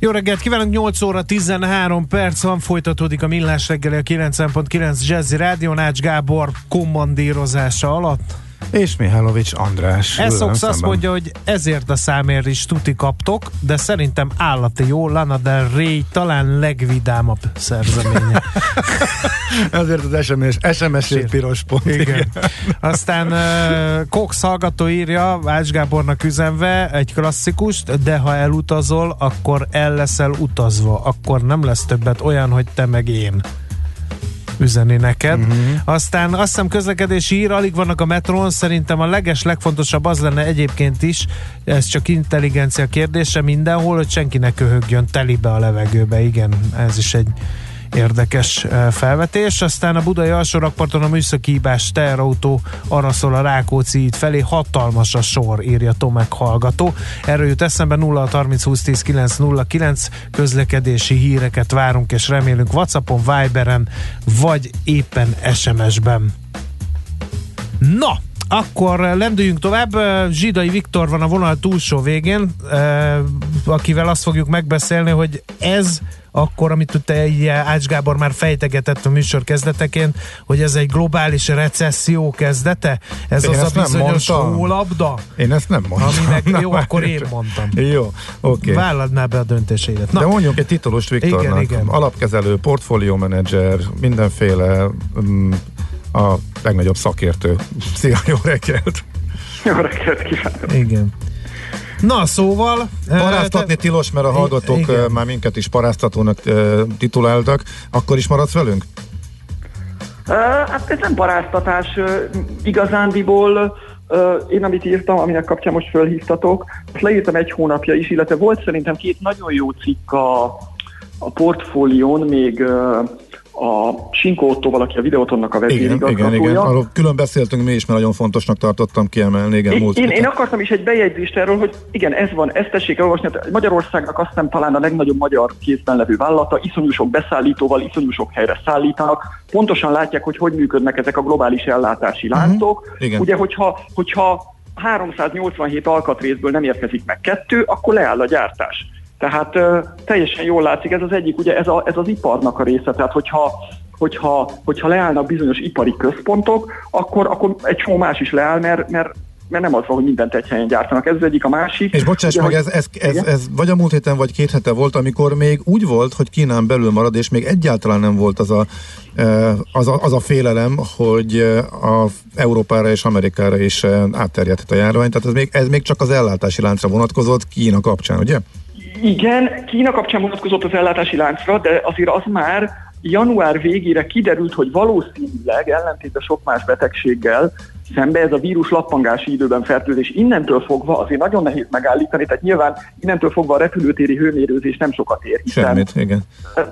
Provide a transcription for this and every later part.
Jó reggelt kívánok, 8 óra 13 perc van, folytatódik a Millás reggeli a 90.9 Jazzy Rádió, Nács Gábor kommandírozása alatt. És Mihálovics András. Ez szoksz azt mondja, hogy ezért a számért is tuti kaptok, de szerintem állati jó, Lana Del Rey talán legvidámabb szerzeménye. ezért az SMS, SMS piros pont. Igen. igen. Aztán uh, Cox hallgató írja, Ács Gábornak üzenve egy klasszikust, de ha elutazol, akkor el leszel utazva, akkor nem lesz többet olyan, hogy te meg én üzeni neked. Uh-huh. Aztán azt hiszem közlekedési hír, alig vannak a metrón, szerintem a leges, legfontosabb az lenne egyébként is, ez csak intelligencia kérdése mindenhol, hogy senki ne köhögjön telibe a levegőbe, igen, ez is egy érdekes eh, felvetés. Aztán a budai alsó rakparton a műszaki hibás teherautó arra szól a Rákóczi itt felé, hatalmas a sor, írja Tomek hallgató. Erről jut eszembe 0 30 20 10 9 0 9 közlekedési híreket várunk és remélünk Whatsappon, Viberen vagy éppen SMS-ben. Na, akkor lendüljünk tovább. Zsidai Viktor van a vonal túlsó végén, eh, akivel azt fogjuk megbeszélni, hogy ez akkor, amit te Ács Gábor már fejtegetett a műsor kezdeteként, hogy ez egy globális recesszió kezdete? Ez én az a bizonyos hólabda? Én ezt nem mondtam. Aminek, Na, jó, akkor én mondtam. Jó, oké. Okay. Vállalnál be a döntéseidet. Na. De mondjuk egy titulust Viktornak. Igen, igen. Alapkezelő, portfólió menedzser, mindenféle um, a legnagyobb szakértő. Szia, jó reggelt! Jó reggelt kívánok! Igen. Na, szóval... Paráztatni te... tilos, mert a hallgatók igen. már minket is paráztatónak tituláltak. Akkor is maradsz velünk? Hát ez nem paráztatás. Igazándiból én amit írtam, aminek kapcsán most fölhívtatok, azt leírtam egy hónapja is, illetve volt szerintem két nagyon jó cikk a, a portfólión még a Sinkó Ottóval, aki a videótonnak a vezérigazgatója. Igen, igen, igen. Arról külön beszéltünk mi is, mert nagyon fontosnak tartottam kiemelni. Igen, én, múlt én, én, akartam is egy bejegyzést erről, hogy igen, ez van, ezt tessék elolvasni. Hát Magyarországnak azt hiszem talán a legnagyobb magyar kézben levő vállalata, iszonyú sok beszállítóval, iszonyú sok helyre szállítanak. Pontosan látják, hogy hogy működnek ezek a globális ellátási mhm. láncok. Uh-huh. Igen. Ugye, hogyha, hogyha 387 alkatrészből nem érkezik meg kettő, akkor leáll a gyártás tehát ö, teljesen jól látszik, ez az egyik, ugye ez, a, ez az iparnak a része, tehát hogyha, hogyha, hogyha leállnak bizonyos ipari központok, akkor, akkor egy csomó más is leáll, mert, mert mert nem az van, hogy mindent egy helyen gyártanak. Ez az egyik, a másik. És bocsáss meg, ez, ez, ez, ez vagy a múlt héten, vagy két hete volt, amikor még úgy volt, hogy Kínán belül marad, és még egyáltalán nem volt az a, az a, az a félelem, hogy a Európára és Amerikára is átterjedhet a járvány. Tehát ez még, ez még csak az ellátási láncra vonatkozott Kína kapcsán, ugye? Igen, Kína kapcsán vonatkozott az ellátási láncra, de azért az már január végére kiderült, hogy valószínűleg ellentétben sok más betegséggel szembe ez a vírus lappangási időben fertőzés innentől fogva azért nagyon nehéz megállítani, tehát nyilván innentől fogva a repülőtéri hőmérőzés nem sokat ér. Hiszen, Semmit, igen.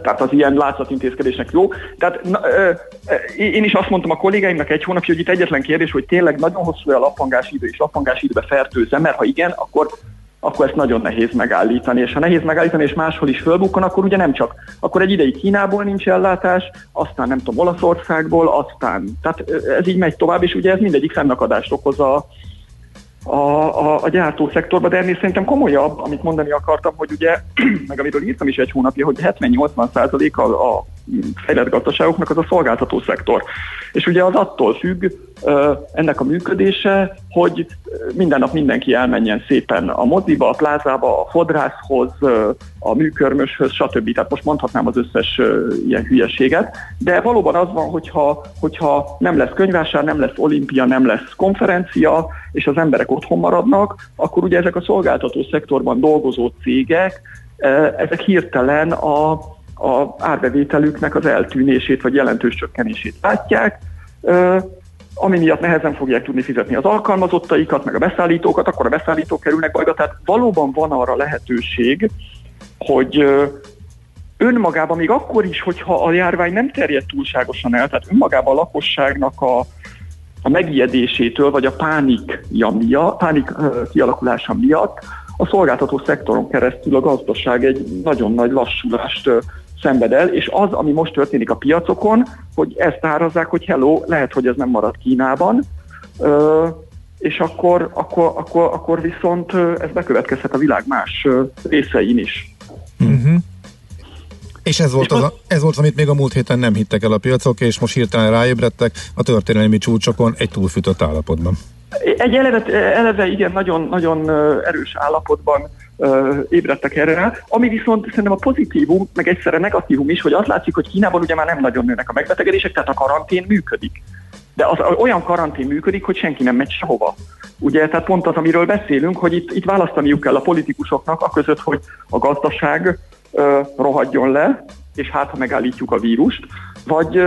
Tehát az ilyen látszatintézkedésnek jó. Tehát na, ö, én is azt mondtam a kollégáimnak egy hónapja, hogy itt egyetlen kérdés, hogy tényleg nagyon hosszú a lappangási idő, és lappangási időben fertőzze, mert ha igen, akkor akkor ezt nagyon nehéz megállítani. És ha nehéz megállítani, és máshol is fölbukkan, akkor ugye nem csak, akkor egy ideig Kínából nincs ellátás, aztán nem tudom, Olaszországból, aztán, tehát ez így megy tovább, és ugye ez mindegyik fennakadást okoz a, a, a, a gyártószektorban, de ennél szerintem komolyabb, amit mondani akartam, hogy ugye, meg amiről írtam is egy hónapja, hogy 70-80 százalék a, a fejlett gazdaságoknak az a szolgáltató szektor. És ugye az attól függ ennek a működése, hogy minden nap mindenki elmenjen szépen a moziba, a plázába, a fodrászhoz, a műkörmöshöz, stb. Tehát most mondhatnám az összes ilyen hülyeséget, de valóban az van, hogyha, hogyha nem lesz könyvásár, nem lesz olimpia, nem lesz konferencia, és az emberek otthon maradnak, akkor ugye ezek a szolgáltató szektorban dolgozó cégek, ezek hirtelen a, a árbevételüknek az eltűnését vagy jelentős csökkenését látják, ami miatt nehezen fogják tudni fizetni az alkalmazottaikat, meg a beszállítókat, akkor a beszállítók kerülnek bajba. Tehát valóban van arra lehetőség, hogy önmagában még akkor is, hogyha a járvány nem terjed túlságosan el, tehát önmagában a lakosságnak a, a megijedésétől, vagy a pánikja miatt, pánik kialakulása miatt a szolgáltató szektoron keresztül a gazdaság egy nagyon nagy lassulást szenved el, és az, ami most történik a piacokon, hogy ezt árazzák, hogy hello, lehet, hogy ez nem marad Kínában, és akkor, akkor, akkor, akkor viszont ez bekövetkezhet a világ más részein is. Uh-huh. És ez volt, az, a, ez volt, amit még a múlt héten nem hittek el a piacok, és most hirtelen ráébredtek a történelmi csúcsokon egy túlfűtött állapotban. Egy eleve, eleve igen, nagyon, nagyon erős állapotban ébredtek erre rá, ami viszont szerintem a pozitívum, meg egyszerre negatívum is, hogy azt látszik, hogy Kínában ugye már nem nagyon nőnek a megbetegedések, tehát a karantén működik. De az olyan karantén működik, hogy senki nem megy sehova. Ugye, tehát pont az, amiről beszélünk, hogy itt, itt választaniuk kell a politikusoknak, a között, hogy a gazdaság rohadjon le, és hát ha megállítjuk a vírust, vagy,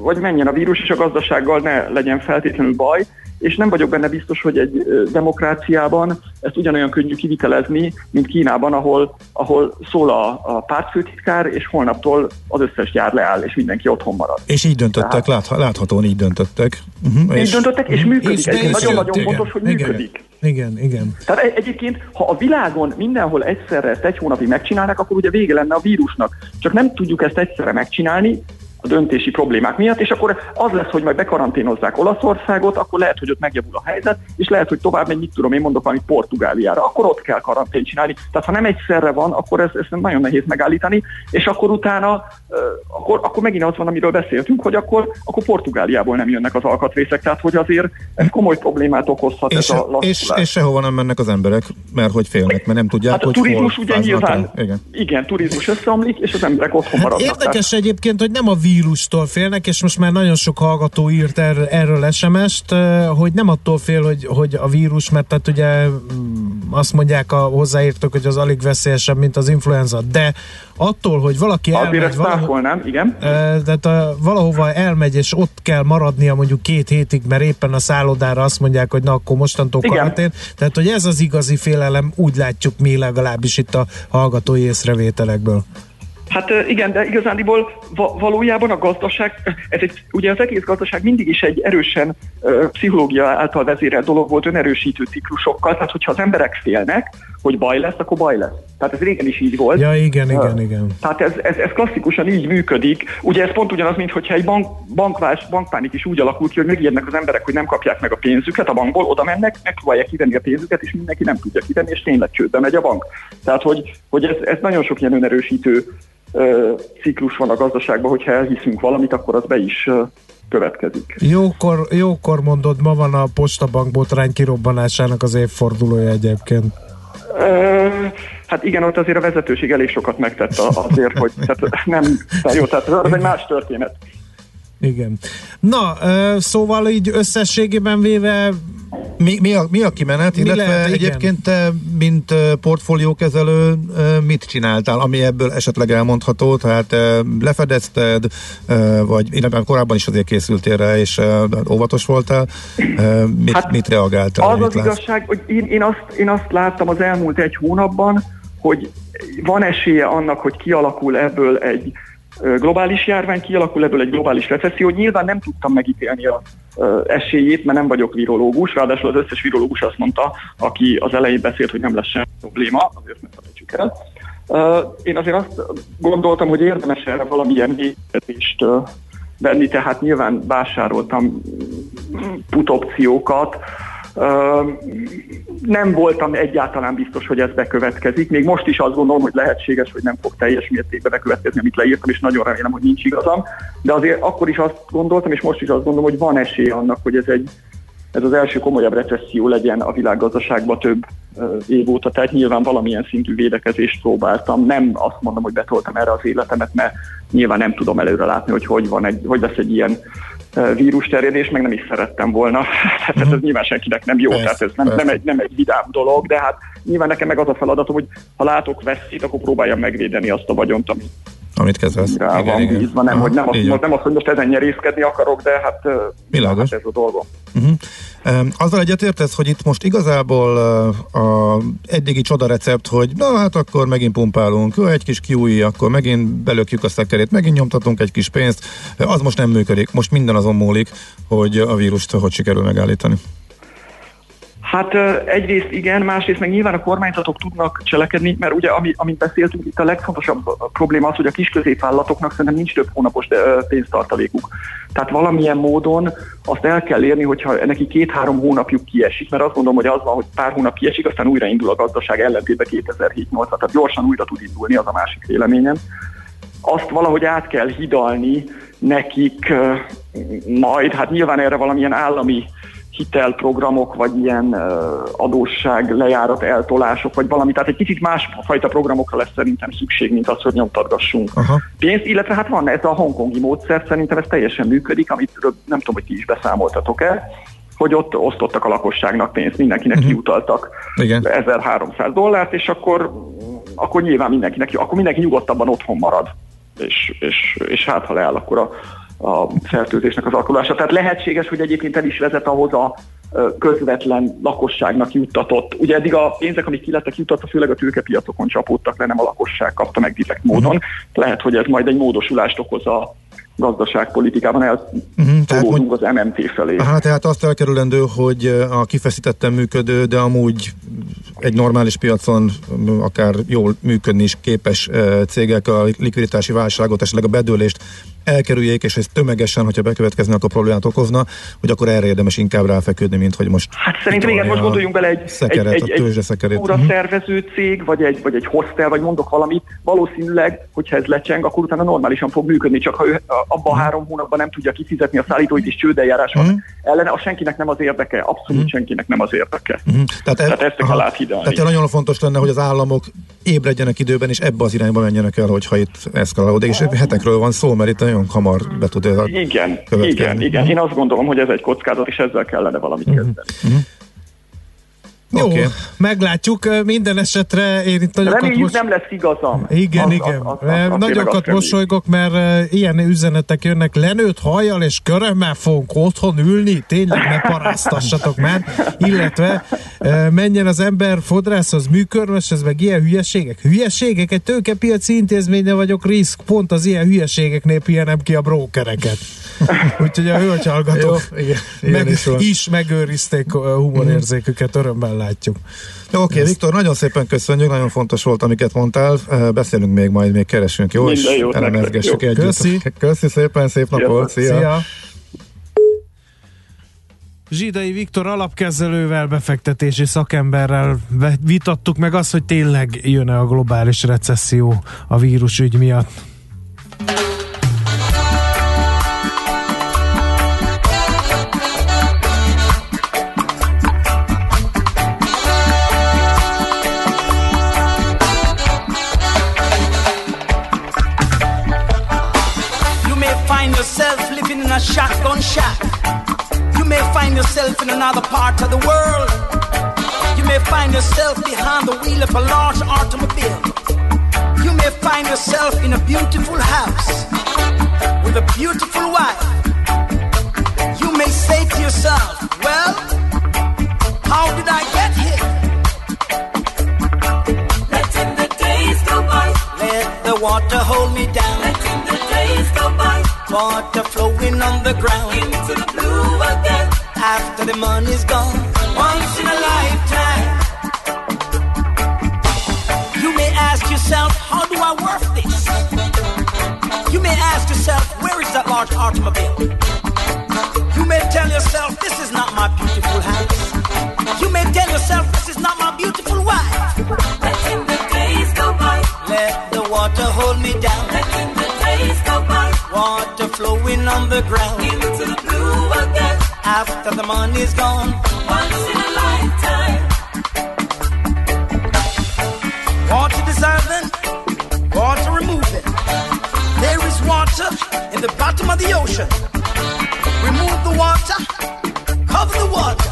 vagy menjen a vírus, és a gazdasággal ne legyen feltétlenül baj, és nem vagyok benne biztos, hogy egy demokráciában ezt ugyanolyan könnyű kivitelezni, mint Kínában, ahol, ahol szól a, a pártfőtitkár, és holnaptól az összes gyár leáll, és mindenki otthon marad. És így döntöttek, Tehát, láthatóan így döntöttek. Uh-huh, így és, döntöttek, és működik. És ez nagyon-nagyon fontos, hogy igen, működik. Igen, igen. Tehát egy, egyébként, ha a világon mindenhol egyszerre ezt egy hónapig megcsinálnak, akkor ugye vége lenne a vírusnak. Csak nem tudjuk ezt egyszerre megcsinálni, a döntési problémák miatt, és akkor az lesz, hogy majd bekaranténozzák Olaszországot, akkor lehet, hogy ott megjavul a helyzet, és lehet, hogy tovább megy, mit tudom, én mondok valami Portugáliára, akkor ott kell karantén csinálni. Tehát ha nem egyszerre van, akkor ez, ez nagyon nehéz megállítani, és akkor utána, akkor, akkor megint az van, amiről beszéltünk, hogy akkor, akkor Portugáliából nem jönnek az alkatrészek, tehát hogy azért ez komoly problémát okozhat és, ez a és, és sehova nem mennek az emberek, mert hogy félnek, mert nem tudják, hát a hogy turizmus ugye nyilván, igen. igen, turizmus összeomlik, és az emberek otthon hát maradnak. Érdekes tehát. egyébként, hogy nem a vírustól félnek, és most már nagyon sok hallgató írt er, erről SMS-t, hogy nem attól fél, hogy, hogy a vírus, mert tehát ugye mm, azt mondják a hozzáírtok, hogy az alig veszélyesebb, mint az influenza, de attól, hogy valaki elmegy... Azért valaho, nem, igen. Tehát a, valahova elmegy, és ott kell maradnia mondjuk két hétig, mert éppen a szállodára azt mondják, hogy na akkor mostantól karantén. Tehát, hogy ez az igazi félelem, úgy látjuk mi legalábbis itt a hallgatói észrevételekből. Hát igen, de igazándiból valójában a gazdaság, ez egy, ugye az egész gazdaság mindig is egy erősen pszichológia által vezérelt dolog volt önerősítő ciklusokkal, tehát hogyha az emberek félnek, hogy baj lesz, akkor baj lesz. Tehát ez régen is így volt. Ja, igen, igen, igen. Tehát ez, ez, ez klasszikusan így működik. Ugye ez pont ugyanaz, mint hogyha egy bank, bankvás, bankpánik is úgy alakult ki, hogy megijednek az emberek, hogy nem kapják meg a pénzüket a bankból, oda mennek, megpróbálják kivenni a pénzüket, és mindenki nem tudja kivenni, és tényleg csődbe megy a bank. Tehát, hogy, hogy ez, ez nagyon sok ilyen önerősítő ciklus van a gazdaságban, hogyha elhiszünk valamit, akkor az be is következik. Jókor, jókor mondod, ma van a postabank botrány kirobbanásának az évfordulója egyébként. Hát igen, ott azért a vezetőség elég sokat megtett azért, hogy tehát nem, tehát jó, tehát ez egy más történet. Igen. Na, szóval így összességében véve mi, mi, a, mi a kimenet, mi illetve lehet, egyébként te, mint portfóliókezelő mit csináltál, ami ebből esetleg elmondható, tehát lefedezted, vagy illetve korábban is azért készültél rá, és óvatos voltál, mit, hát mit reagáltál? Az az igazság, hogy én, én, azt, én azt láttam az elmúlt egy hónapban, hogy van esélye annak, hogy kialakul ebből egy globális járvány, kialakul ebből egy globális recesszió. Nyilván nem tudtam megítélni a esélyét, mert nem vagyok virológus, ráadásul az összes virológus azt mondta, aki az elején beszélt, hogy nem lesz semmi probléma, azért ne felejtsük el. Én azért azt gondoltam, hogy érdemes erre valamilyen védetést venni, tehát nyilván vásároltam putopciókat, nem voltam egyáltalán biztos, hogy ez bekövetkezik. Még most is azt gondolom, hogy lehetséges, hogy nem fog teljes mértékben bekövetkezni, amit leírtam, és nagyon remélem, hogy nincs igazam. De azért akkor is azt gondoltam, és most is azt gondolom, hogy van esély annak, hogy ez egy ez az első komolyabb recesszió legyen a világgazdaságban több év óta, tehát nyilván valamilyen szintű védekezést próbáltam. Nem azt mondom, hogy betoltam erre az életemet, mert nyilván nem tudom előre látni, hogy hogy, van egy, hogy lesz egy ilyen vírus terjedés, meg nem is szerettem volna. Tehát ez mhm. nyilván senkinek nem jó, tehát ez nem, nem, egy, nem egy vidám dolog, de hát nyilván nekem meg az a feladatom, hogy ha látok veszélyt, akkor próbáljam megvédeni azt a vagyont, amit amit kezelsz. Rá igen, van igen. bízva, nem, Aha, hogy nem, azt, nem azt, hogy most ezen nyerészkedni akarok, de hát, Világos. hát ez a dolgom. Uh-huh. Azzal egyetértesz, hogy itt most igazából a eddigi csoda recept, hogy na hát akkor megint pumpálunk, egy kis kiúj, akkor megint belökjük a szekerét, megint nyomtatunk egy kis pénzt, az most nem működik. Most minden azon múlik, hogy a vírust hogy sikerül megállítani. Hát egyrészt igen, másrészt meg nyilván a kormányzatok tudnak cselekedni, mert ugye, ami, amit beszéltünk, itt a legfontosabb probléma az, hogy a kis középvállalatoknak szerintem nincs több hónapos pénztartalékuk. Tehát valamilyen módon azt el kell érni, hogyha neki két-három hónapjuk kiesik, mert azt gondolom, hogy az van, hogy pár hónap kiesik, aztán újra indul a gazdaság ellentétben 2007 8 tehát gyorsan újra tud indulni, az a másik véleményem. Azt valahogy át kell hidalni nekik majd, hát nyilván erre valamilyen állami hitelprogramok, vagy ilyen adósság lejárat eltolások, vagy valami. Tehát egy kicsit másfajta programokra lesz szerintem szükség, mint az, hogy nyomtatgassunk Aha. pénzt, illetve hát van ez a hongkongi módszer, szerintem ez teljesen működik, amit nem tudom, hogy ti is beszámoltatok-e, hogy ott osztottak a lakosságnak pénzt, mindenkinek uh-huh. kiutaltak Igen. 1300 dollárt, és akkor, akkor nyilván mindenkinek, akkor mindenki nyugodtabban otthon marad, és, és, és hát ha leáll, akkor a a fertőzésnek az alakulása. Tehát lehetséges, hogy egyébként el is vezet ahhoz a közvetlen lakosságnak juttatott. Ugye eddig a pénzek, amik ki lettek juttatva, főleg a tőkepiacokon csapódtak le, nem a lakosság kapta meg direkt módon. Uh-huh. Lehet, hogy ez majd egy módosulást okoz a gazdaságpolitikában eltolódunk uh-huh, az MMT felé. Hát tehát azt elkerülendő, hogy a kifeszítetten működő, de amúgy egy normális piacon akár jól működni is képes cégek a likviditási válságot, esetleg a bedőlést elkerüljék, és ez tömegesen, hogyha bekövetkezne, akkor problémát okozna, hogy akkor erre érdemes inkább ráfeküdni, mint hogy most... Hát szerintem igen, most gondoljunk bele egy, szekeret, egy, egy, egy, egy óra szervező cég, vagy egy, vagy egy hostel, vagy mondok valamit, valószínűleg, hogyha ez lecseng, akkor utána normálisan fog működni, csak ha ő abban uh-huh. három hónapban nem tudja kifizetni a szállítóit, és csődeljárás van uh-huh. ellene, a senkinek nem az érdeke, abszolút uh-huh. senkinek nem az érdeke. Uh-huh. Tehát, Tehát ezt kell áthidalni. Tehát nagyon fontos lenne, hogy az államok ébredjenek időben, és ebbe az irányba menjenek el, hogyha itt eszkalálódik, és hetekről van szó, mert itt nagyon hamar be tud Igen, igen, igen. Én azt gondolom, hogy ez egy kockázat, és ezzel kellene valamit uh-huh. kezdeni. Uh-huh. Jó, okay. meglátjuk. Minden esetre én itt nagyokat Reméljük most... nem lesz igazam. Igen, az, igen. Az, az, az, az nagyokat mosolygok, mert ilyen üzenetek jönnek, lenőtt hajjal és körömmel fogunk otthon ülni, tényleg ne paráztassatok már, illetve menjen az ember fodrászhoz, műkörmös, ez meg ilyen hülyeségek. Hülyeségek, egy tőkepiaci intézménye vagyok, risk, pont az ilyen hülyeségeknél pihenem ki a brókereket. Úgyhogy a hölgyhallgatók meg, is, is megőrizték humorérzéküket, örömmel látjuk. Jó, oké, okay, Viktor, nagyon szépen köszönjük, nagyon fontos volt, amiket mondtál. Beszélünk még majd, még keresünk, jó? Minden és elemezgessük együtt. Köszi. Köszi szépen, szép napot, szia. szia. Zsidai Viktor alapkezelővel, befektetési szakemberrel vitattuk meg azt, hogy tényleg jön-e a globális recesszió a vírusügy miatt. After the money's gone. Once in a lifetime. Water dissolving, water removing. There is water in the bottom of the ocean. Remove the water, cover the water.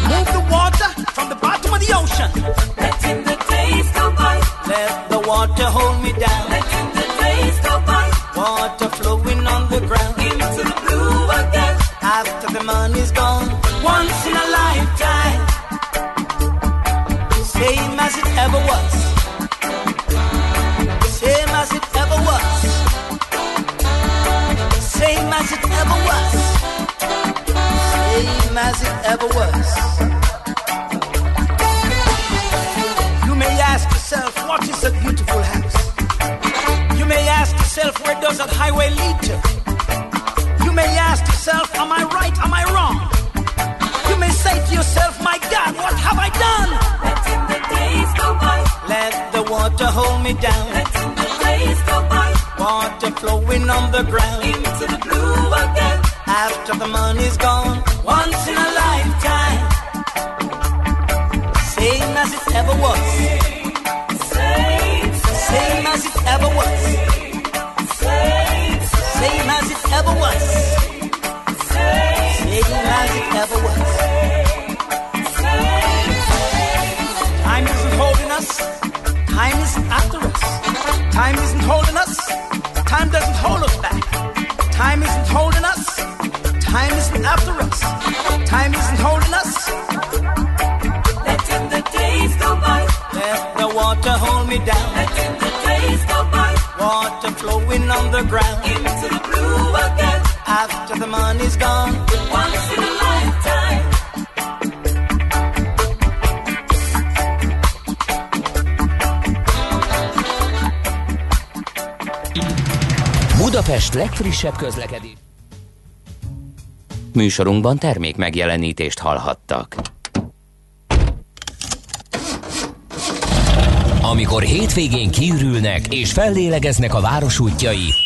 Remove the water from the bottom of the ocean. Ever was. You may ask yourself, what is a beautiful house? You may ask yourself, where does that highway lead to? You may ask yourself, am I right, am I wrong? You may say to yourself, my God, what have I done? Letting the days go by. Let the water hold me down. Letting the days go by. Water flowing on the ground. Into the blue again. After the money's gone, once in a lifetime. Same as it ever was. Same, as it ever was. Same as it ever was. Same as it ever was. On the ground. Into the blue again. After the money's gone. Once in a lifetime. Budapest legfrissebb közlekedés. Műsorunkban termék megjelenítést hallhattak. Amikor hétvégén kiürülnek és fellélegeznek a város útjai,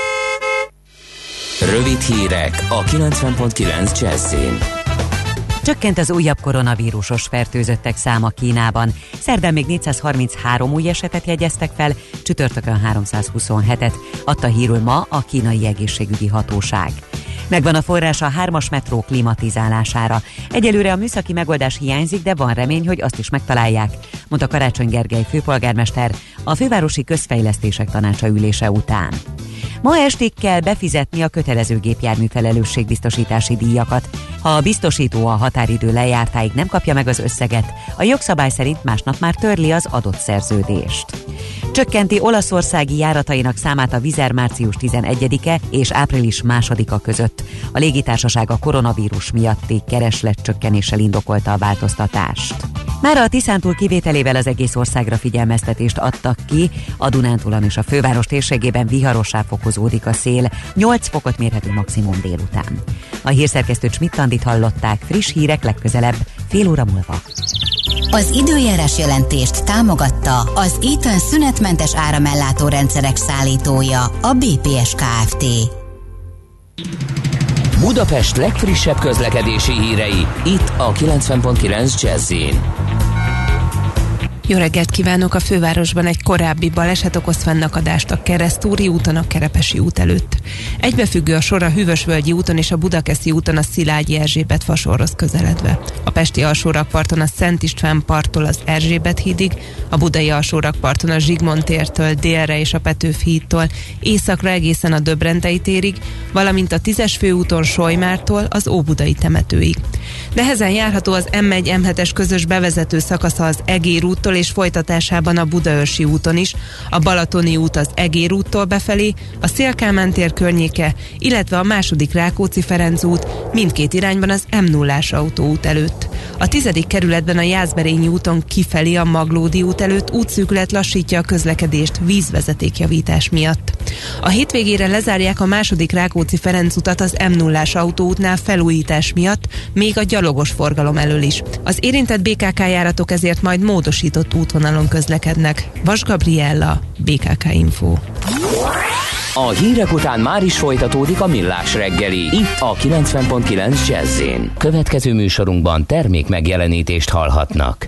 Rövid hírek a 90.9 Jazzin. Csökkent az újabb koronavírusos fertőzöttek száma Kínában. Szerdán még 433 új esetet jegyeztek fel, csütörtökön 327-et, adta hírül ma a kínai egészségügyi hatóság. Megvan a forrás a hármas metró klimatizálására. Egyelőre a műszaki megoldás hiányzik, de van remény, hogy azt is megtalálják, mondta Karácsony Gergely főpolgármester a fővárosi közfejlesztések tanácsa ülése után. Ma estig kell befizetni a kötelező gépjármű felelősségbiztosítási díjakat. Ha a biztosító a határidő lejártáig nem kapja meg az összeget, a jogszabály szerint másnap már törli az adott szerződést. Csökkenti olaszországi járatainak számát a Vizer március 11-e és április 2-a között. A légitársaság a koronavírus miatti keresletcsökkenéssel indokolta a változtatást. Már a Tiszántúl kivételével az egész országra figyelmeztetést adtak ki, a Dunántúlon és a főváros térségében viharossá fokozódik a szél, 8 fokot mérhető maximum délután. A hírszerkesztő Csmittandit hallották, friss hírek legközelebb, fél óra múlva. Az időjárás jelentést támogatta az Eaton szünetmentes áramellátó rendszerek szállítója, a BPS Kft. Budapest legfrissebb közlekedési hírei, itt a 90.9 Jazzin. Jó reggelt kívánok! A fővárosban egy korábbi baleset okoz fennakadást a Keresztúri úton a Kerepesi út előtt. Egybefüggő a sor a Hűvösvölgyi úton és a Budakeszi úton a Szilágyi Erzsébet fasorhoz közeledve. A Pesti alsórakparton a Szent István parttól az Erzsébet hídig, a Budai alsórakparton a Zsigmond tértől délre és a Petőfi hídtól északra egészen a Döbrentei térig, valamint a Tízes főúton Solymártól az Óbudai temetőig. Nehezen járható az M1 M7-es közös bevezető szakasza az Egér úttól és folytatásában a Budaörsi úton is, a Balatoni út az Egér úttól befelé, a Szélkámán tér környéke, illetve a második Rákóczi-Ferenc út mindkét irányban az m 0 autóút előtt. A tizedik kerületben a Jászberényi úton kifelé a Maglódi út előtt útszűkület lassítja a közlekedést vízvezetékjavítás miatt. A hétvégére lezárják a második Rákóczi-Ferenc utat az m 0 autóútnál felújítás miatt, még a gyalogos forgalom elől is. Az érintett BKK járatok ezért majd módosított útvonalon közlekednek. Vas Gabriella, BKK Info. A hírek után már is folytatódik a millás reggeli, itt a 90.9 Jazzin. Következő műsorunkban termék megjelenítést hallhatnak.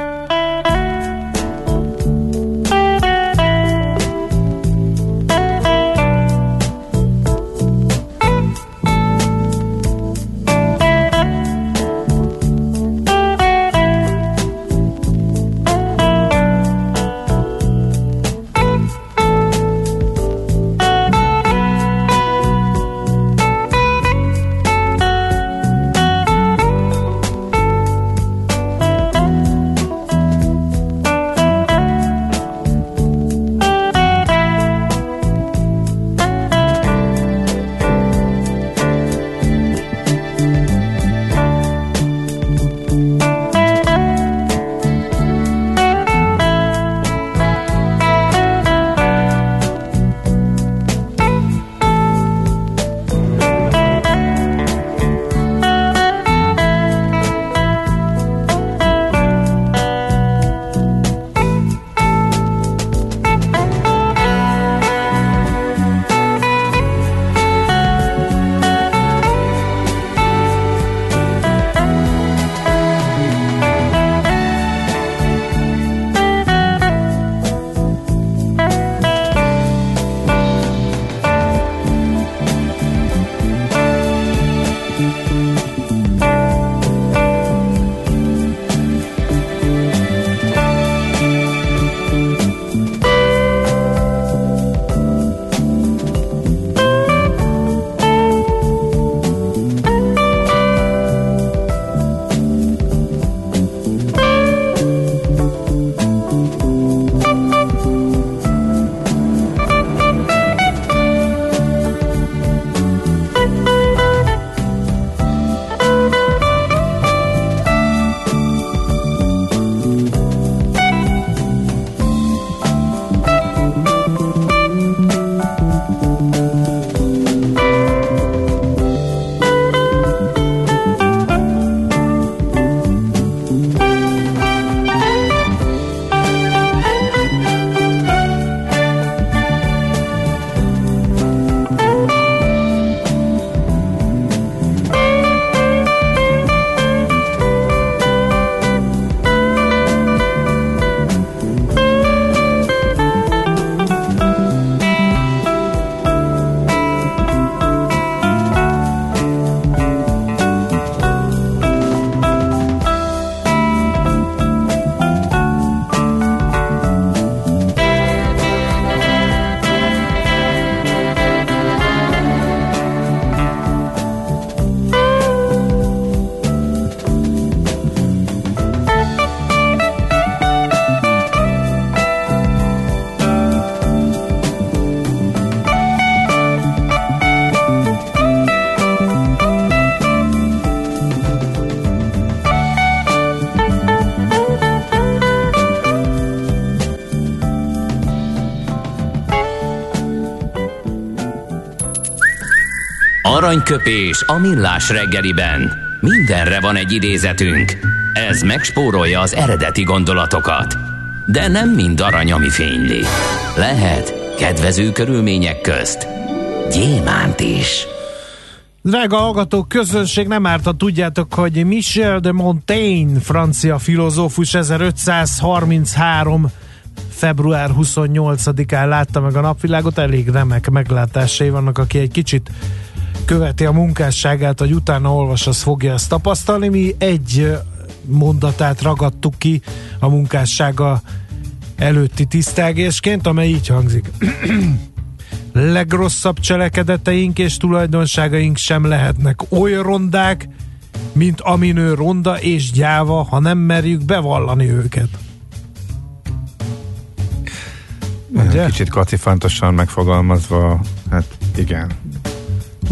Aranyköpés a millás reggeliben. Mindenre van egy idézetünk. Ez megspórolja az eredeti gondolatokat. De nem mind arany, ami fényli. Lehet kedvező körülmények közt gyémánt is. Drága hallgatók, közönség nem árt, ha tudjátok, hogy Michel de Montaigne, francia filozófus 1533 február 28-án látta meg a napvilágot, elég remek meglátásai vannak, aki egy kicsit követi a munkásságát, hogy utána olvas, az fogja ezt tapasztalni. Mi egy mondatát ragadtuk ki a munkássága előtti tisztelgésként, amely így hangzik. Legrosszabb cselekedeteink és tulajdonságaink sem lehetnek olyan rondák, mint aminő ronda és gyáva, ha nem merjük bevallani őket. Ugye? Kicsit kacifántosan megfogalmazva, hát igen,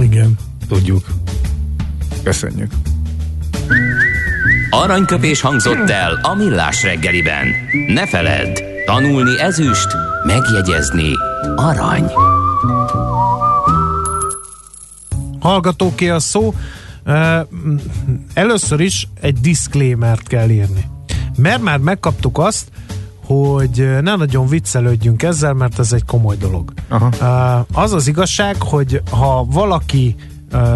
Igen. tudjuk. Köszönjük. Aranyköpés hangzott el a millás reggeliben. Ne feledd, tanulni ezüst, megjegyezni arany. Hallgatóké a szó. Először is egy disclaimert kell írni. Mert már megkaptuk azt, hogy ne nagyon viccelődjünk ezzel, mert ez egy komoly dolog. Aha. Az az igazság, hogy ha valaki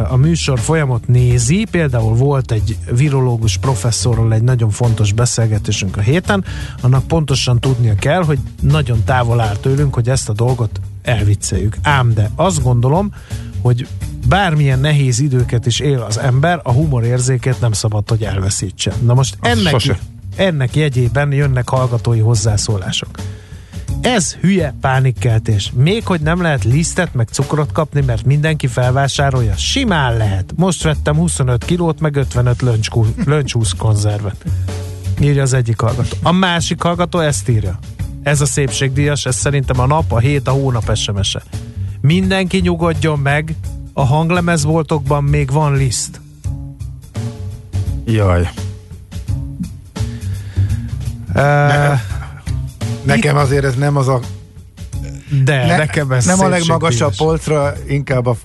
a műsor folyamot nézi, például volt egy virológus professzorral egy nagyon fontos beszélgetésünk a héten, annak pontosan tudnia kell, hogy nagyon távol áll tőlünk, hogy ezt a dolgot elvicceljük. Ám de azt gondolom, hogy bármilyen nehéz időket is él az ember, a humorérzékét nem szabad, hogy elveszítse. Na most ennek, sose. Ennek jegyében jönnek hallgatói hozzászólások. Ez hülye pánikkeltés. Még hogy nem lehet lisztet meg cukrot kapni, mert mindenki felvásárolja. Simán lehet. Most vettem 25 kilót, meg 55 löncskú- löncsúsz konzervet. Írja az egyik hallgató. A másik hallgató ezt írja. Ez a szépségdíjas, ez szerintem a nap, a hét, a hónap SMS-e. Mindenki nyugodjon meg, a hanglemezboltokban még van liszt. Jaj. Uh, Nekem azért ez nem az a de ne, nekem ez nem a legmagasabb szépségdíjas. polcra, inkább a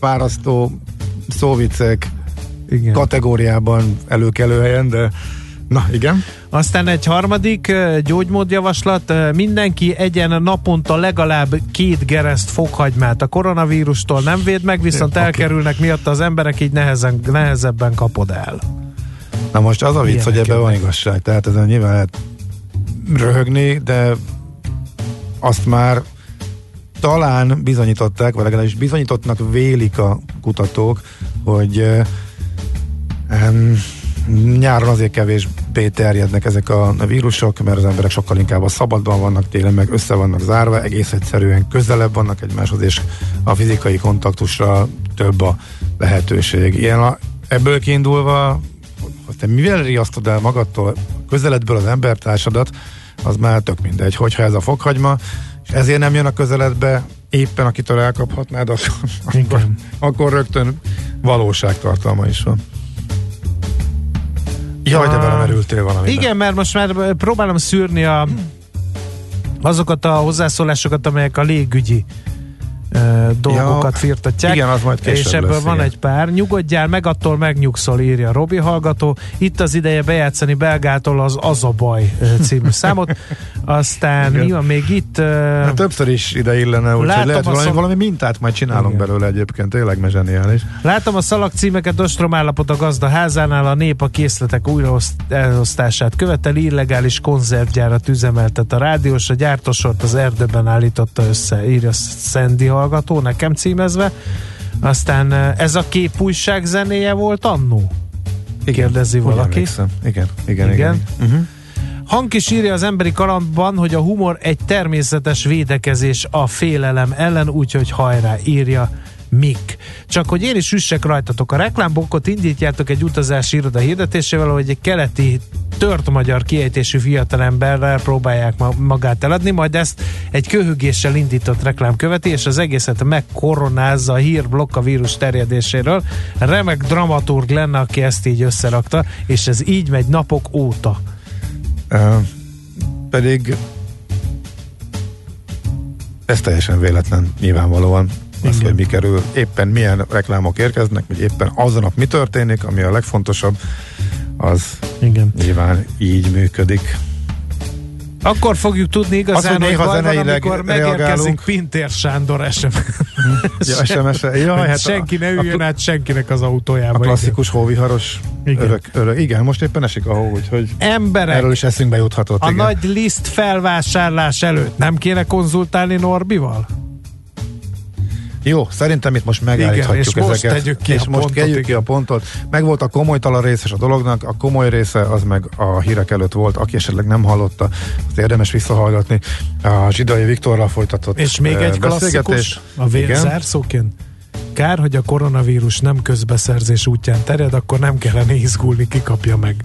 fárasztó szóvicek Igen. kategóriában előkelő helyen, de na igen. Aztán egy harmadik gyógymódjavaslat, mindenki egyen naponta legalább két gereszt fokhagymát. A koronavírustól nem véd meg, viszont Oké. elkerülnek miatt az emberek, így nehezen, nehezebben kapod el. Na most az a vicc, hogy Ilyenek ebben van igazság, tehát ezen nyilván lehet röhögni, de azt már talán bizonyították, vagy legalábbis bizonyítottnak vélik a kutatók, hogy em, nyáron azért kevésbé terjednek ezek a vírusok, mert az emberek sokkal inkább a szabadban vannak, télen meg össze vannak zárva, egész egyszerűen közelebb vannak egymáshoz, és a fizikai kontaktusra több a lehetőség. Ilyen a, ebből kiindulva, hogy te mivel riasztod el magadtól közeledből az embertársadat, az már tök mindegy. Hogyha ez a fokhagyma, és ezért nem jön a közeledbe, éppen akitől elkaphatnád, akkor, akkor, akkor rögtön valóságtartalma is van. Jaj, de belemerültél valamibe. Igen, mert most már próbálom szűrni a, azokat a hozzászólásokat, amelyek a légügyi dolgokat Ja, firtatják. igen, az majd És ebből lesz, van igen. egy pár. Nyugodjál meg, attól megnyugszol, írja Robi hallgató. Itt az ideje bejátszani Belgától az Az a baj című számot. Aztán Igen. mi van még itt? Ö, Hát többször is ide illene, úgyhogy lehet valami, szom- valami mintát majd csinálunk Igen. belőle egyébként, tényleg me zseniális. Látom a szalagcímeket, ostrom állapot a gazda házánál, a nép a készletek újraelosztását követel, illegális konzervgyárat üzemeltet a rádiós, a gyártósort az erdőben állította össze, írja Szendi hallgató, nekem címezve. Aztán eh, ez a kép újság zenéje volt annó? Kérdezi valaki. Igen, igen, igen. Igen. igen. Uh-huh. Hank is írja az emberi kalandban, hogy a humor egy természetes védekezés a félelem ellen, úgyhogy hajrá, írja Mik. Csak hogy én is üssek rajtatok. A reklámbokot indítjátok egy utazási iroda hirdetésével, hogy egy keleti tört magyar kiejtésű fiatalemberrel próbálják ma- magát eladni, majd ezt egy köhögéssel indított reklám követi, és az egészet megkoronázza a hírblokk a vírus terjedéséről. Remek dramaturg lenne, aki ezt így összerakta, és ez így megy napok óta. Uh, pedig ez teljesen véletlen, nyilvánvalóan. Az, Igen. hogy mi kerül, éppen milyen reklámok érkeznek, vagy éppen azon nap mi történik, ami a legfontosabb, az Igen. nyilván így működik. Akkor fogjuk tudni igazán, Az, hogy hogy, baj van, amikor megérkezik. Pintér Sándor SMS. Ja, SMS-e. Jaj, Hogy hát senki ne a, üljön a, át senkinek az autójába. a klasszikus hóviharos Igen. örök, örök. Igen, most éppen esik a hó, úgyhogy Igen. Emberek, erről is eszünkbe juthatott. a igen. nagy liszt felvásárlás előtt nem kéne konzultálni Norbival? Jó, szerintem itt most megállíthatjuk Igen, és most ezeket. tegyük ki és a most pontot, tegyük ki a pontot. Meg volt a komolytalan része a dolognak, a komoly része az meg a hírek előtt volt, aki esetleg nem hallotta, az érdemes visszahallgatni. A Zsidai Viktorral folytatott És még egy klasszikus, a Igen. vérzárszóként. Kár, hogy a koronavírus nem közbeszerzés útján terjed, akkor nem kellene izgulni, ki kapja meg.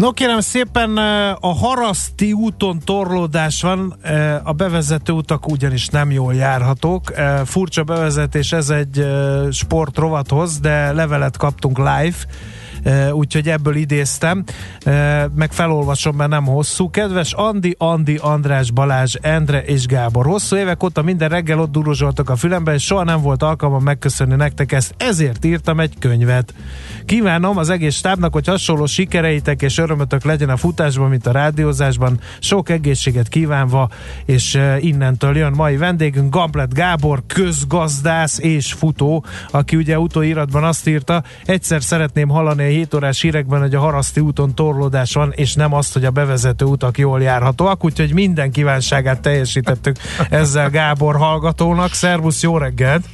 No kérem szépen, eh, a Haraszti úton torlódás van, eh, a bevezető utak ugyanis nem jól járhatók. Eh, Furcsa bevezetés, ez egy sportrovathoz, de levelet kaptunk live, úgyhogy ebből idéztem, meg felolvasom, mert nem hosszú. Kedves Andi, Andi, András, Balázs, Endre és Gábor. Hosszú évek óta minden reggel ott duruzsoltak a fülembe, és soha nem volt alkalmam megköszönni nektek ezt, ezért írtam egy könyvet. Kívánom az egész stábnak, hogy hasonló sikereitek és örömötök legyen a futásban, mint a rádiózásban. Sok egészséget kívánva, és innentől jön mai vendégünk, Gamblet Gábor, közgazdász és futó, aki ugye utóiratban azt írta, egyszer szeretném hallani 7 órás hírekben, hogy a Haraszti úton torlódás van, és nem azt, hogy a bevezető utak jól járhatóak, úgyhogy minden kívánságát teljesítettük ezzel Gábor hallgatónak. Szervusz, jó reggelt!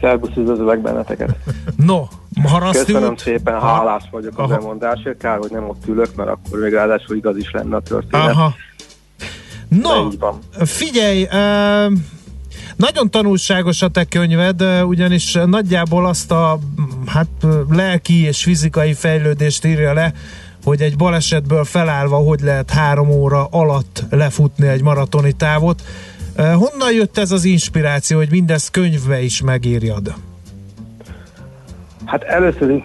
Szervusz, üdvözlök benneteket! No, Haraszti Köszönöm út? szépen, hálás vagyok az Aha. elmondásért, kár, hogy nem ott ülök, mert akkor még ráadásul igaz is lenne a történet. Aha. No, figyelj, uh, nagyon tanulságos a te könyved, ugyanis nagyjából azt a hát ö, lelki és fizikai fejlődést írja le, hogy egy balesetből felállva hogy lehet három óra alatt lefutni egy maratoni távot. Honnan jött ez az inspiráció, hogy mindezt könyvbe is megírjad? Hát először is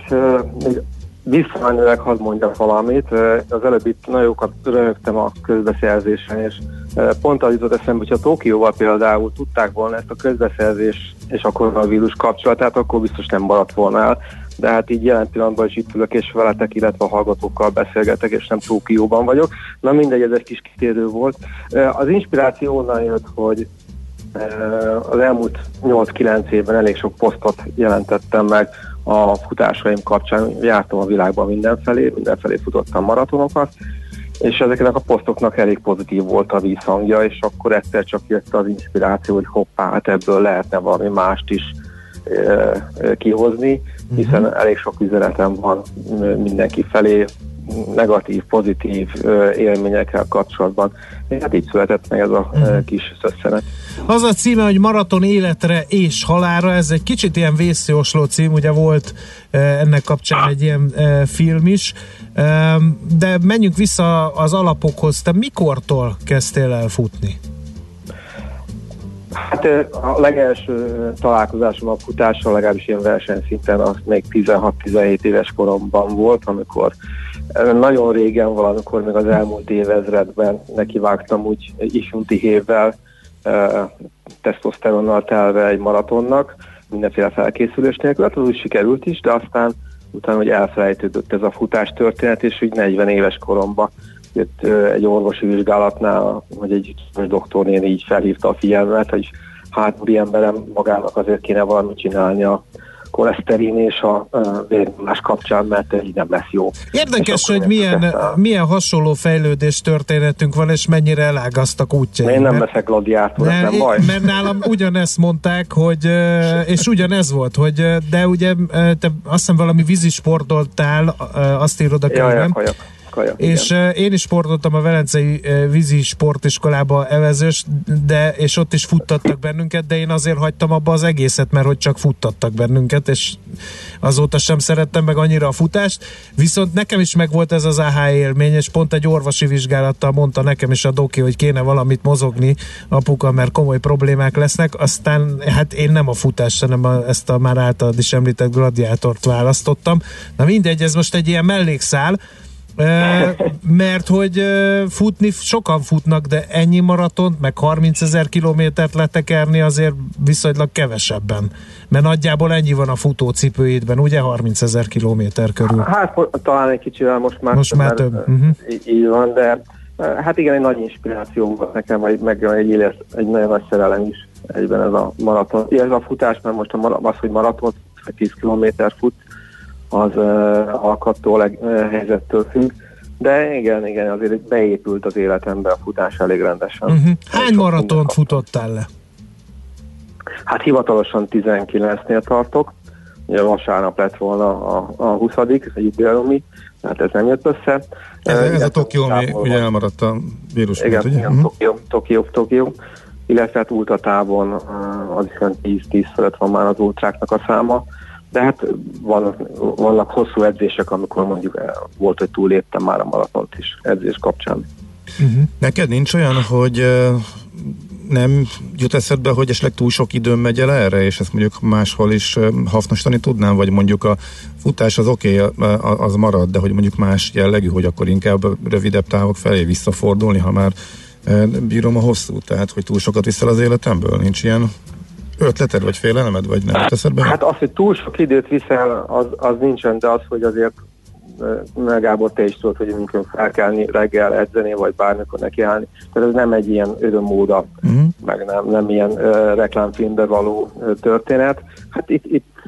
még visszamenőleg hadd mondjak valamit. Az előbb itt nagyon jókat röhögtem a közbeszerzésen, és pont az jutott eszembe, hogyha Tokióval például tudták volna ezt a közbeszerzés és a koronavírus kapcsolatát, akkor biztos nem maradt volna el. De hát így jelen pillanatban is itt ülök, és veletek, illetve a hallgatókkal beszélgetek, és nem Tokióban vagyok. Na mindegy, ez egy kis kitérő volt. Az inspiráció onnan jött, hogy az elmúlt 8-9 évben elég sok posztot jelentettem meg a futásaim kapcsán. Jártam a világban mindenfelé, mindenfelé futottam maratonokat, és ezeknek a posztoknak elég pozitív volt a vízhangja, és akkor egyszer csak jött az inspiráció, hogy hoppá, hát ebből lehetne valami mást is uh, kihozni, hiszen elég sok üzenetem van mindenki felé, negatív, pozitív ö, élményekkel kapcsolatban. És hát így született meg ez a ö, kis szösszenet. Az a címe, hogy Maraton életre és halára, ez egy kicsit ilyen vészjósló cím, ugye volt ennek kapcsán egy ilyen film is, de menjünk vissza az alapokhoz. Te mikortól kezdtél el futni? Hát a legelső találkozásom a futással, legalábbis ilyen versenyszinten, az még 16-17 éves koromban volt, amikor nagyon régen valamikor még az elmúlt évezredben nekivágtam úgy ifjúti hévvel, tesztoszteronnal telve egy maratonnak, mindenféle felkészülés nélkül, hát az úgy sikerült is, de aztán utána, hogy elfelejtődött ez a futás történet, és úgy 40 éves koromban jött egy orvosi vizsgálatnál, hogy egy doktornéni így felhívta a figyelmet, hogy hát úri emberem magának azért kéne valamit csinálni a koleszterin és a vérnyomás kapcsán, mert ez így nem lesz jó. Érdekes, hogy milyen, kezdtem. milyen hasonló fejlődés történetünk van, és mennyire elágaztak útjaink. Én nem mert- leszek gladiátor, ez nem baj. Mert nálam ugyanezt mondták, hogy, és ugyanez volt, hogy de ugye te azt hiszem valami vízisportoltál, azt írod a Jaj, könyvem. Kajak, És igen. én is sportoltam a Velencei vízi sportiskolába evezős, de, és ott is futtattak bennünket, de én azért hagytam abba az egészet, mert hogy csak futtattak bennünket, és azóta sem szerettem meg annyira a futást. Viszont nekem is megvolt ez az AH élmény, és pont egy orvosi vizsgálattal mondta nekem is a doki, hogy kéne valamit mozogni apuka, mert komoly problémák lesznek. Aztán hát én nem a futást, hanem a, ezt a már általad is említett gladiátort választottam. Na mindegy, ez most egy ilyen mellékszál, mert hogy futni, sokan futnak, de ennyi maratont, meg 30 ezer kilométert letekerni azért viszonylag kevesebben. Mert nagyjából ennyi van a futócipőidben, ugye 30 ezer kilométer körül. Hát talán egy kicsivel most már Most már több, í- Így van, de hát igen, egy nagy inspiráció volt nekem, vagy meg egy, éles, egy nagyon nagy szerelem is egyben ez a maraton. Ez a futás, mert most a az, hogy maraton, vagy 10 km fut, az uh, alkattól, uh, helyzettől függ. De igen, igen, azért beépült az életembe a futás elég rendesen. Uh-huh. Hány maratont futottál le? Hát hivatalosan 19-nél tartok. Ugye vasárnap lett volna a, a 20 egy jubileumi, hát ez nem jött össze. Ez, ez a Tokió, ami ugye elmaradt a vírus Igen, miatt, ugye? igen Mhm. Tokió, Tokió, Tokió. Illetve hát ultatávon uh, az is olyan 10-10 fölött van már az ultráknak a száma. De hát vannak, vannak hosszú edzések, amikor mondjuk volt, hogy túléptem már a maratont is edzés kapcsán. Uh-huh. Neked nincs olyan, hogy nem jut eszedbe, hogy esetleg túl sok időm megy el erre, és ezt mondjuk máshol is hasznosítani tudnám, vagy mondjuk a futás az oké, okay, az marad, de hogy mondjuk más jellegű, hogy akkor inkább rövidebb távok felé visszafordulni, ha már bírom a hosszú, tehát hogy túl sokat viszel az életemből, nincs ilyen ötleted, vagy félelmed, vagy nem jut eszedbe? Hát az, hogy túl sok időt viszel, az, az nincsen, de az, hogy azért meg Gábor, te is tudod, hogy amikor felkelni, reggel edzeni, vagy bármikor nekiállni. Tehát ez nem egy ilyen örömmóda, uh-huh. meg nem, nem ilyen uh, reklámfilmbe való uh, történet. Hát itt, itt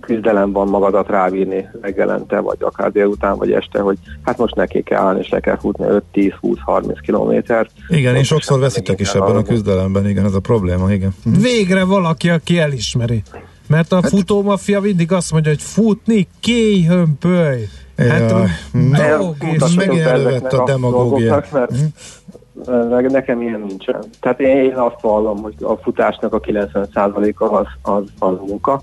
küzdelem van magadat rábírni reggelente, vagy akár délután, vagy este, hogy hát most neki kell állni, és le kell futni 5-10-20-30 kilométert. Igen, én sokszor veszítek is ebben a küzdelemben, igen, ez a probléma, igen. Mhm. Végre valaki, aki elismeri. Mert Hát- a futómafia mindig azt mondja, hogy futni, kéj, hömpöly. Hát a dolg és Megint elővett a a demagógia. Mert ne- nekem ilyen nincsen. Tehát én, én azt vallom, hogy a futásnak a 90%-a az, az, az munka,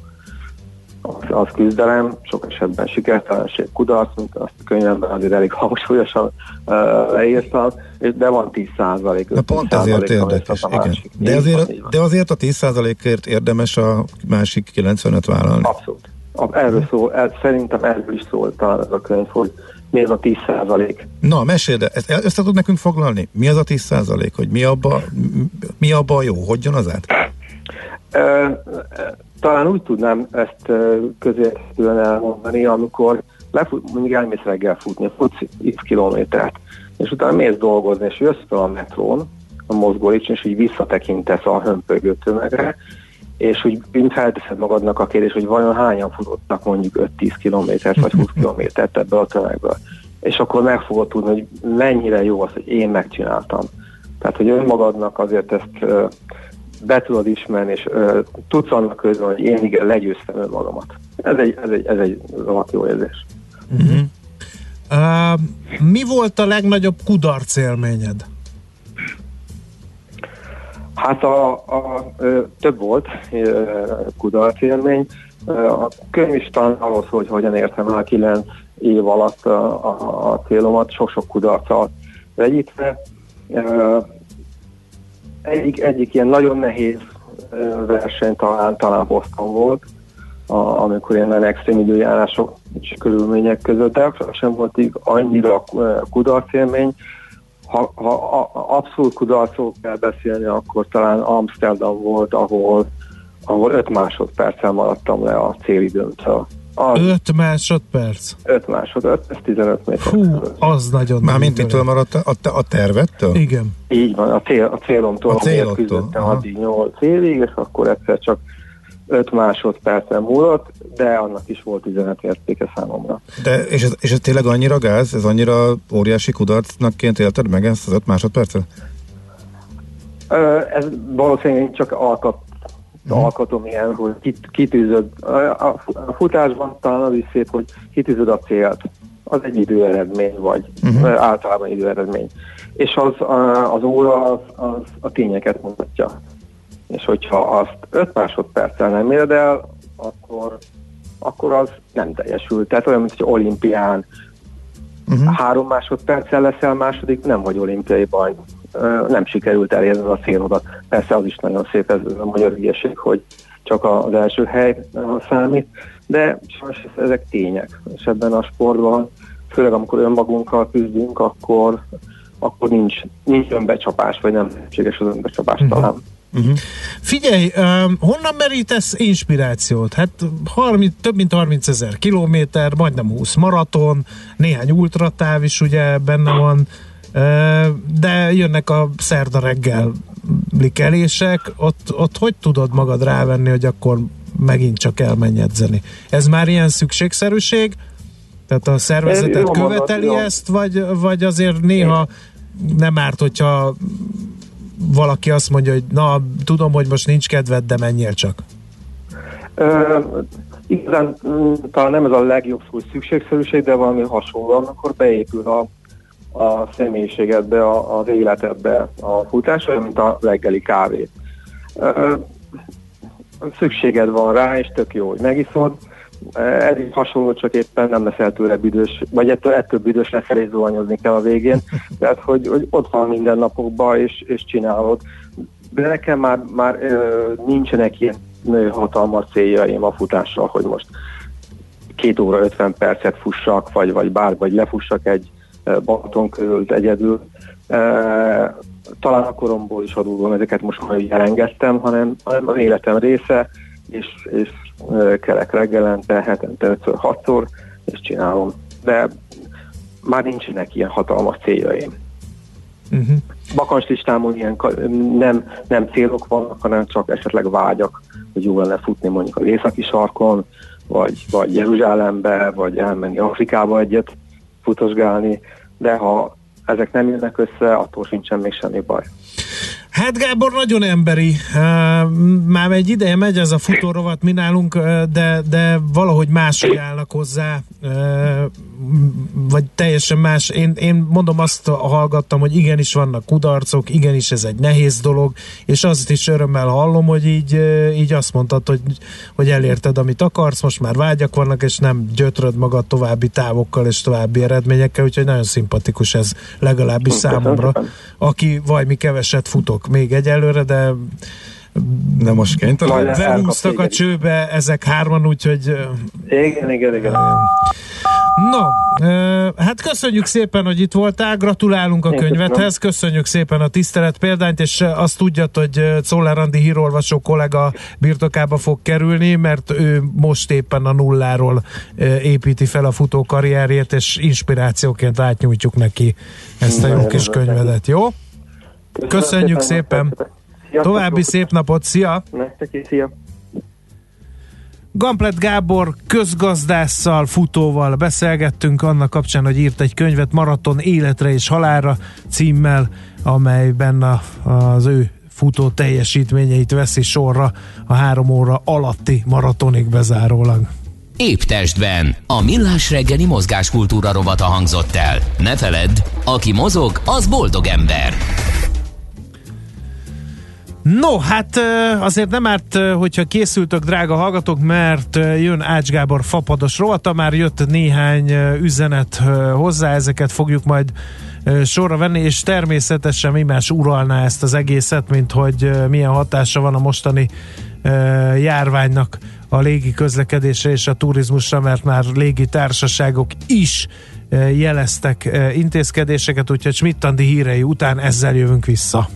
az, az küzdelem, sok esetben sikertelenség, kudarc, mint azt a könyvemben azért elég hangsúlyosan uh, leírtam, de van 10%. Na pont ezért érdekes, igen. De azért, de azért a 10%-ért érdemes a másik 95 vállalni. Abszolút. A- Erről szól, el, szerintem erről is szól talán ez a könyv, hogy mi ez a 10 százalék. Na, mesélj, de ezt össze tud nekünk foglalni? Mi az a 10%? Hogy mi abba, mi abba a jó? Hogy jön az át? Talán úgy tudnám ezt közérthetően elmondani, amikor lefut, mondjuk elmész reggel futni, futsz x kilométert, és utána mész dolgozni, és jössz fel a metrón, a mozgólépcsőn, és így visszatekintesz a hömpögő tömegre, és úgy úgy felteszed magadnak a kérdés, hogy vajon hányan futottak mondjuk 5-10 kilométert, vagy 20 kilométert ebből a tömegből. És akkor meg fogod tudni, hogy mennyire jó az, hogy én megcsináltam. Tehát, hogy önmagadnak azért ezt be tudod ismerni, és ö, tudsz annak közben, hogy én igen, legyőztem önmagamat. Ez egy, ez egy, ez egy rohadt jó érzés. Uh-huh. Uh, mi volt a legnagyobb kudarc élményed? Hát a, a, ö, több volt ö, kudarc élmény. A könyv is talán arról szól, hogy hogyan értem el a kilenc év alatt a, a, a célomat, sok-sok kudarccal vegyítve. Egyik, egyik ilyen nagyon nehéz verseny talán, talán Boston volt, a, amikor ilyen nagyon extrém időjárások és körülmények között, de sem volt így annyira kudarcélmény, ha, ha a, abszolút kudarcról kell beszélni, akkor talán Amsterdam volt, ahol, ahol 5 másodperccel maradtam le a célidőmtől. Az 5 másodperc. 5 másodperc, ez 15 méter. Hú, az nagyon Mármint mitől maradt? A, a, a tervettől? Igen. Így van, a, cél, a célomtól, A a célodtól, küzdöttem addig 8 évig, és akkor egyszer csak 5 másodpercen múlott, de annak is volt üzenetértéke számomra. De, és, ez, és ez tényleg annyira gáz? Ez annyira óriási kudarcnakként élted meg ezt az öt másodpercet? Ö, Ez valószínűleg csak alkat, alkatom ilyen, hogy kit, kitűzöd. A, a futásban talán az is szép, hogy kitűzöd a célt. Az egy időeredmény, vagy uh-huh. általában időeredmény. És az, a, az óra az, az a tényeket mutatja. És hogyha azt 5 másodperccel nem éred el, akkor, akkor az nem teljesül. Tehát olyan, mint hogy olimpián uh-huh. három másodperccel leszel második, nem vagy olimpiai baj. Nem sikerült elérni a célodat. Persze az is nagyon szép, ez a magyar ügyesség, hogy csak az első hely számít, de sajnos ezek tények. És ebben a sportban, főleg amikor önmagunkkal küzdünk, akkor, akkor nincs, nincs önbecsapás, vagy nem lehetséges az önbecsapás uh-huh. talán. Uh-huh. Figyelj, um, honnan merítesz inspirációt? Hát 30, több mint 30 ezer kilométer, majdnem 20 maraton, néhány ultratáv is ugye benne van, uh, de jönnek a szerda reggel kelések, ott, ott hogy tudod magad rávenni, hogy akkor megint csak elmenj edzeni? Ez már ilyen szükségszerűség, Tehát a szervezetet követeli jó. ezt, vagy, vagy azért néha nem árt, hogyha valaki azt mondja, hogy na, tudom, hogy most nincs kedved, de menjél csak. Ö, igazán mm, talán nem ez a legjobb szó, hogy szükségszerűség, de valami hasonló, akkor beépül a, a személyiségedbe, a, az életedbe a futás, olyan, mint a reggeli kávé. Szükséged van rá, és tök jó, hogy megiszod. Ez is hasonló, csak éppen nem leszel tőle büdös, vagy ettől, ettől büdös leszel, és zuhanyozni kell a végén. Tehát, hogy, hogy ott van minden napokban, és, és csinálod. De nekem már, már nincsenek ilyen hatalmas céljaim a futással, hogy most két óra 50 percet fussak, vagy, vagy bár, vagy lefussak egy Balaton körült egyedül. E, talán a koromból is adódóan ezeket most már elengedtem, hanem, hanem az életem része, és, és ö, kelek reggelente, hetente 5-6-szor, és csinálom. De már nincsenek ilyen hatalmas céljaim. Uh-huh. Bakancslistámon ilyen ka- nem, nem célok vannak, hanem csak esetleg vágyak, hogy jó lenne futni mondjuk az északi sarkon, vagy, vagy Jeruzsálembe, vagy elmenni Afrikába egyet futosgálni, de ha ezek nem jönnek össze, attól sincsen még semmi baj. Hát Gábor nagyon emberi. Már egy ideje megy ez a futórovat mi nálunk, de, de valahogy máshogy állnak hozzá, vagy teljesen más. Én, én mondom azt hallgattam, hogy igenis vannak kudarcok, igenis ez egy nehéz dolog, és azt is örömmel hallom, hogy így, így azt mondtad, hogy, hogy elérted, amit akarsz, most már vágyak vannak, és nem gyötröd magad további távokkal és további eredményekkel, úgyhogy nagyon szimpatikus ez legalábbis számomra, aki valami keveset futok még egyelőre, de De most kénytelen. Majd belúztak a csőbe ezek hárman, úgyhogy Igen, igen, igen. no, hát köszönjük szépen, hogy itt voltál, gratulálunk a Én könyvedhez, köszönjük szépen a tisztelet példányt, és azt tudjad, hogy Czoller Andi hírolvasó kollega birtokába fog kerülni, mert ő most éppen a nulláról építi fel a futó karrierjét, és inspirációként átnyújtjuk neki ezt a jó kis könyvedet, jó? Köszönjük szépen. Sziasztok. További szép napot, szia! Nektek is, szia! Gamplet Gábor közgazdásszal, futóval beszélgettünk annak kapcsán, hogy írt egy könyvet Maraton életre és halálra címmel, amelyben a, az ő futó teljesítményeit veszi sorra a három óra alatti maratonig bezárólag. Épp testben. A millás reggeli mozgáskultúra rovata hangzott el. Ne feledd, aki mozog, az boldog ember. No, hát azért nem árt, hogyha készültök, drága hallgatók, mert jön Ács Gábor fapados rovata, már jött néhány üzenet hozzá, ezeket fogjuk majd sorra venni, és természetesen mi más uralná ezt az egészet, mint hogy milyen hatása van a mostani járványnak a légi közlekedésre és a turizmusra, mert már légi társaságok is jeleztek intézkedéseket, úgyhogy Schmidt Andi hírei után ezzel jövünk vissza.